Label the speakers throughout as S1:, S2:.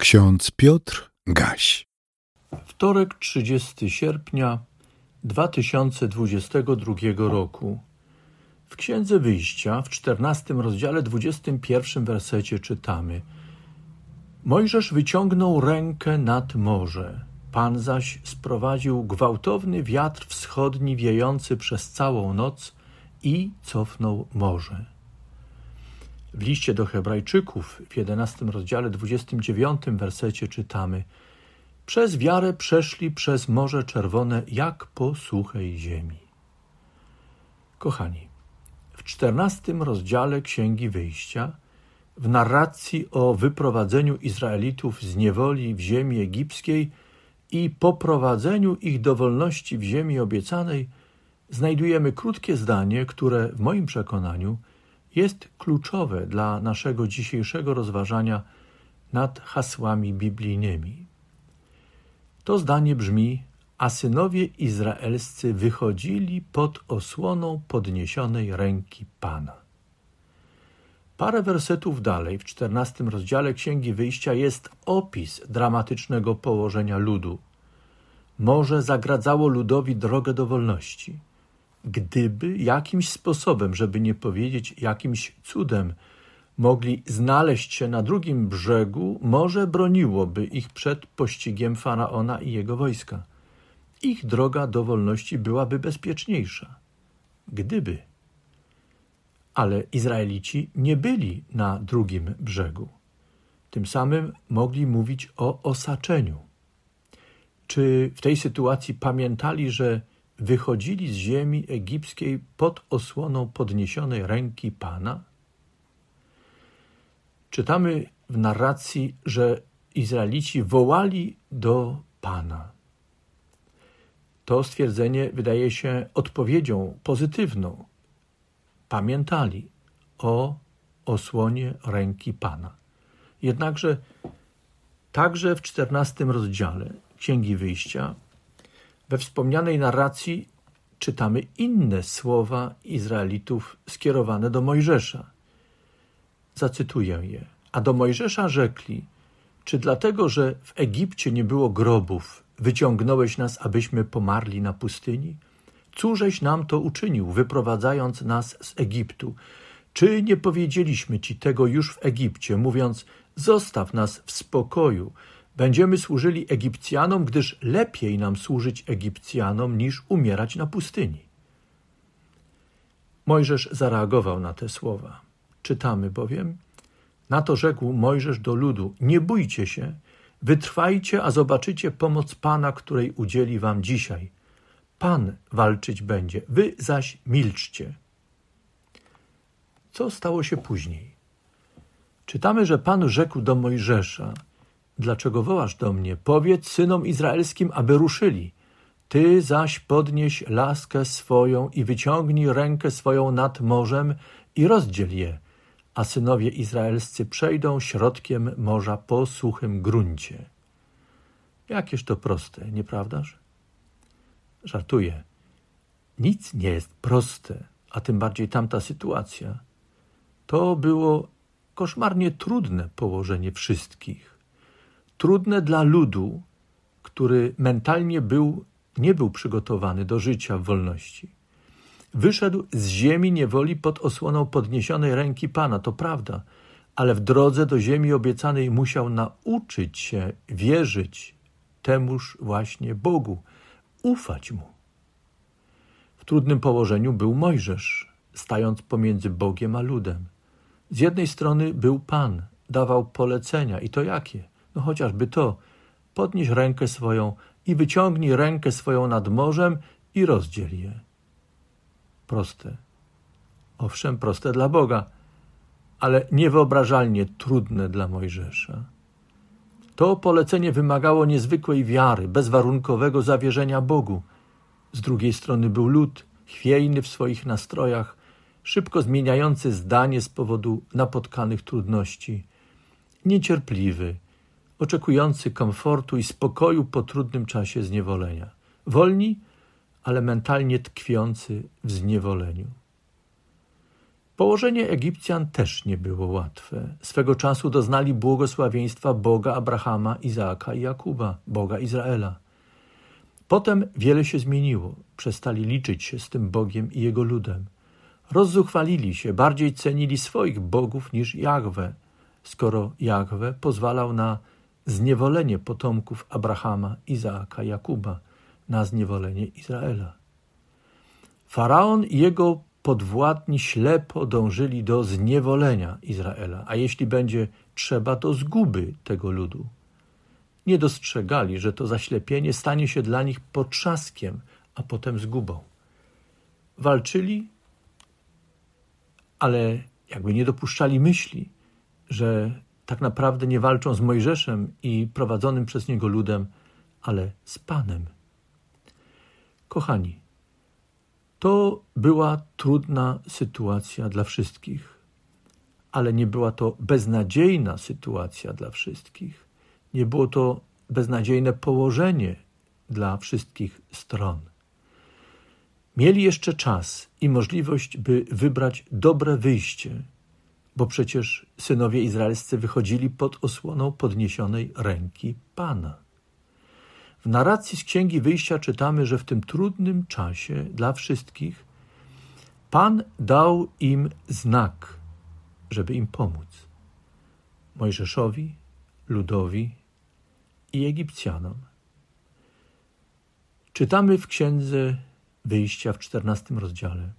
S1: Ksiądz Piotr Gaś.
S2: Wtorek 30 sierpnia 2022 roku. W Księdze Wyjścia w 14 rozdziale 21 wersecie czytamy: Mojżesz wyciągnął rękę nad morze. Pan zaś sprowadził gwałtowny wiatr wschodni wiejący przez całą noc i cofnął morze. W liście do Hebrajczyków w 11 rozdziale 29 wersecie czytamy: Przez wiarę przeszli przez Morze Czerwone jak po suchej ziemi. Kochani, w 14 rozdziale Księgi Wyjścia, w narracji o wyprowadzeniu Izraelitów z niewoli w ziemi egipskiej i poprowadzeniu ich do wolności w ziemi obiecanej, znajdujemy krótkie zdanie, które w moim przekonaniu jest kluczowe dla naszego dzisiejszego rozważania nad hasłami biblijnymi. To zdanie brzmi: A synowie izraelscy wychodzili pod osłoną podniesionej ręki Pana. Parę wersetów dalej, w czternastym rozdziale Księgi Wyjścia, jest opis dramatycznego położenia ludu. Morze zagradzało ludowi drogę do wolności gdyby jakimś sposobem, żeby nie powiedzieć jakimś cudem, mogli znaleźć się na drugim brzegu, może broniłoby ich przed pościgiem faraona i jego wojska. Ich droga do wolności byłaby bezpieczniejsza. Gdyby. Ale Izraelici nie byli na drugim brzegu. Tym samym mogli mówić o osaczeniu. Czy w tej sytuacji pamiętali, że wychodzili z ziemi egipskiej pod osłoną podniesionej ręki Pana? Czytamy w narracji, że Izraelici wołali do Pana. To stwierdzenie wydaje się odpowiedzią pozytywną. Pamiętali o osłonie ręki Pana. Jednakże także w czternastym rozdziale Księgi Wyjścia we wspomnianej narracji czytamy inne słowa Izraelitów skierowane do Mojżesza. Zacytuję je. A do Mojżesza rzekli: Czy dlatego, że w Egipcie nie było grobów, wyciągnąłeś nas, abyśmy pomarli na pustyni? Cóżeś nam to uczynił, wyprowadzając nas z Egiptu? Czy nie powiedzieliśmy ci tego już w Egipcie, mówiąc: Zostaw nas w spokoju, Będziemy służyli Egipcjanom, gdyż lepiej nam służyć Egipcjanom niż umierać na pustyni. Mojżesz zareagował na te słowa. Czytamy bowiem: Na to rzekł Mojżesz do ludu: Nie bójcie się, wytrwajcie, a zobaczycie pomoc Pana, której udzieli wam dzisiaj. Pan walczyć będzie, wy zaś milczcie. Co stało się później? Czytamy, że Pan rzekł do Mojżesza: Dlaczego wołasz do mnie? Powiedz synom izraelskim, aby ruszyli. Ty zaś podnieś laskę swoją i wyciągnij rękę swoją nad morzem i rozdziel je, a synowie izraelscy przejdą środkiem morza po suchym gruncie. Jakież to proste, nieprawdaż? Żartuję. Nic nie jest proste, a tym bardziej tamta sytuacja. To było koszmarnie trudne położenie wszystkich trudne dla ludu, który mentalnie był, nie był przygotowany do życia w wolności. Wyszedł z ziemi niewoli pod osłoną podniesionej ręki Pana, to prawda, ale w drodze do ziemi obiecanej musiał nauczyć się wierzyć temuż właśnie Bogu, ufać Mu. W trudnym położeniu był Mojżesz, stając pomiędzy Bogiem a ludem. Z jednej strony był Pan, dawał polecenia i to jakie? No chociażby to. Podnieś rękę swoją i wyciągnij rękę swoją nad morzem i rozdziel je. Proste. Owszem, proste dla Boga, ale niewyobrażalnie trudne dla Mojżesza. To polecenie wymagało niezwykłej wiary, bezwarunkowego zawierzenia Bogu. Z drugiej strony był lud, chwiejny w swoich nastrojach, szybko zmieniający zdanie z powodu napotkanych trudności, niecierpliwy, oczekujący komfortu i spokoju po trudnym czasie zniewolenia. Wolni, ale mentalnie tkwiący w zniewoleniu. Położenie Egipcjan też nie było łatwe. Swego czasu doznali błogosławieństwa Boga Abrahama, Izaaka i Jakuba, Boga Izraela. Potem wiele się zmieniło. Przestali liczyć się z tym Bogiem i jego ludem. Rozzuchwalili się, bardziej cenili swoich bogów niż Jahwe, skoro Jahwe pozwalał na zniewolenie potomków Abrahama, Izaaka, Jakuba, na zniewolenie Izraela. Faraon i jego podwładni ślepo dążyli do zniewolenia Izraela, a jeśli będzie trzeba, do zguby tego ludu. Nie dostrzegali, że to zaślepienie stanie się dla nich potrzaskiem, a potem zgubą. Walczyli, ale jakby nie dopuszczali myśli, że tak naprawdę nie walczą z Mojżeszem i prowadzonym przez niego ludem, ale z Panem. Kochani, to była trudna sytuacja dla wszystkich, ale nie była to beznadziejna sytuacja dla wszystkich. Nie było to beznadziejne położenie dla wszystkich stron. Mieli jeszcze czas i możliwość, by wybrać dobre wyjście, bo przecież synowie izraelscy wychodzili pod osłoną podniesionej ręki Pana. W narracji z Księgi Wyjścia czytamy, że w tym trudnym czasie dla wszystkich Pan dał im znak, żeby im pomóc. Mojżeszowi, ludowi i Egipcjanom. Czytamy w Księdze Wyjścia w czternastym rozdziale.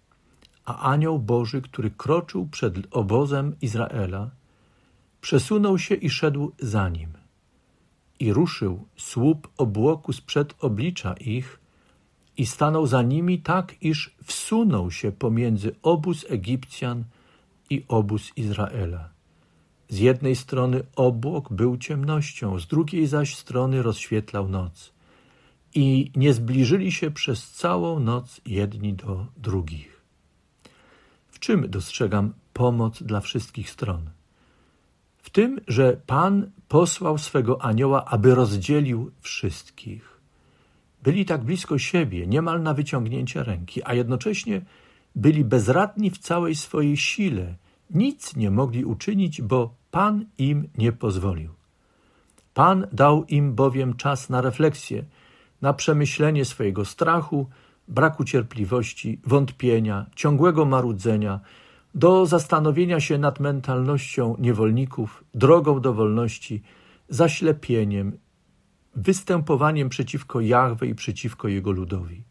S2: A anioł Boży, który kroczył przed obozem Izraela, przesunął się i szedł za nim i ruszył słup obłoku sprzed oblicza ich i stanął za nimi tak, iż wsunął się pomiędzy obóz Egipcjan i obóz Izraela. Z jednej strony obłok był ciemnością, z drugiej zaś strony rozświetlał noc. I nie zbliżyli się przez całą noc jedni do drugich. Czym dostrzegam pomoc dla wszystkich stron? W tym, że Pan posłał swego anioła, aby rozdzielił wszystkich. Byli tak blisko siebie, niemal na wyciągnięcie ręki, a jednocześnie byli bezradni w całej swojej sile. Nic nie mogli uczynić, bo Pan im nie pozwolił. Pan dał im bowiem czas na refleksję, na przemyślenie swojego strachu, braku cierpliwości, wątpienia, ciągłego marudzenia, do zastanowienia się nad mentalnością niewolników, drogą do wolności, zaślepieniem, występowaniem przeciwko Jahwe i przeciwko jego ludowi.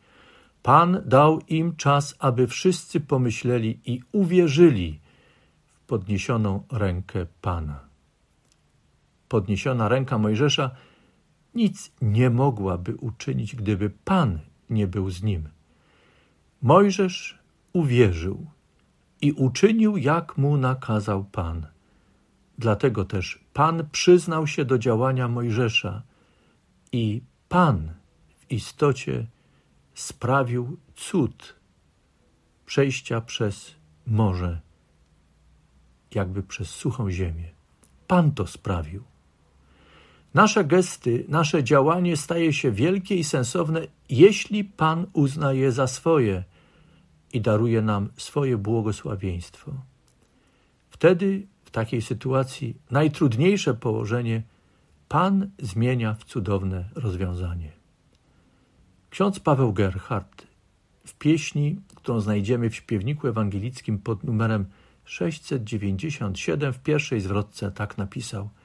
S2: Pan dał im czas, aby wszyscy pomyśleli i uwierzyli w podniesioną rękę Pana. Podniesiona ręka Mojżesza nic nie mogłaby uczynić, gdyby Pan nie był z nim. Mojżesz uwierzył i uczynił, jak mu nakazał Pan. Dlatego też Pan przyznał się do działania Mojżesza i Pan w istocie sprawił cud przejścia przez morze, jakby przez suchą ziemię. Pan to sprawił. Nasze gesty, nasze działanie staje się wielkie i sensowne, jeśli Pan uzna je za swoje i daruje nam swoje błogosławieństwo. Wtedy, w takiej sytuacji, najtrudniejsze położenie Pan zmienia w cudowne rozwiązanie. Ksiądz Paweł Gerhardt w pieśni, którą znajdziemy w śpiewniku ewangelickim pod numerem 697 w pierwszej zwrotce tak napisał –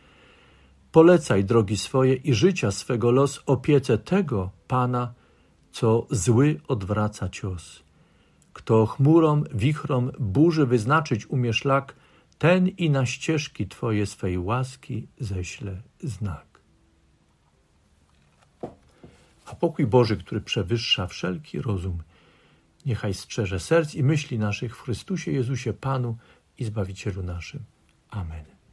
S2: Polecaj drogi swoje i życia swego los opiece tego Pana, co zły odwraca cios. Kto chmurą, wichrom, burzy wyznaczyć umie szlak, ten i na ścieżki Twoje swej łaski ześle znak. A pokój Boży, który przewyższa wszelki rozum, niechaj strzeże serc i myśli naszych w Chrystusie Jezusie Panu i Zbawicielu naszym. Amen.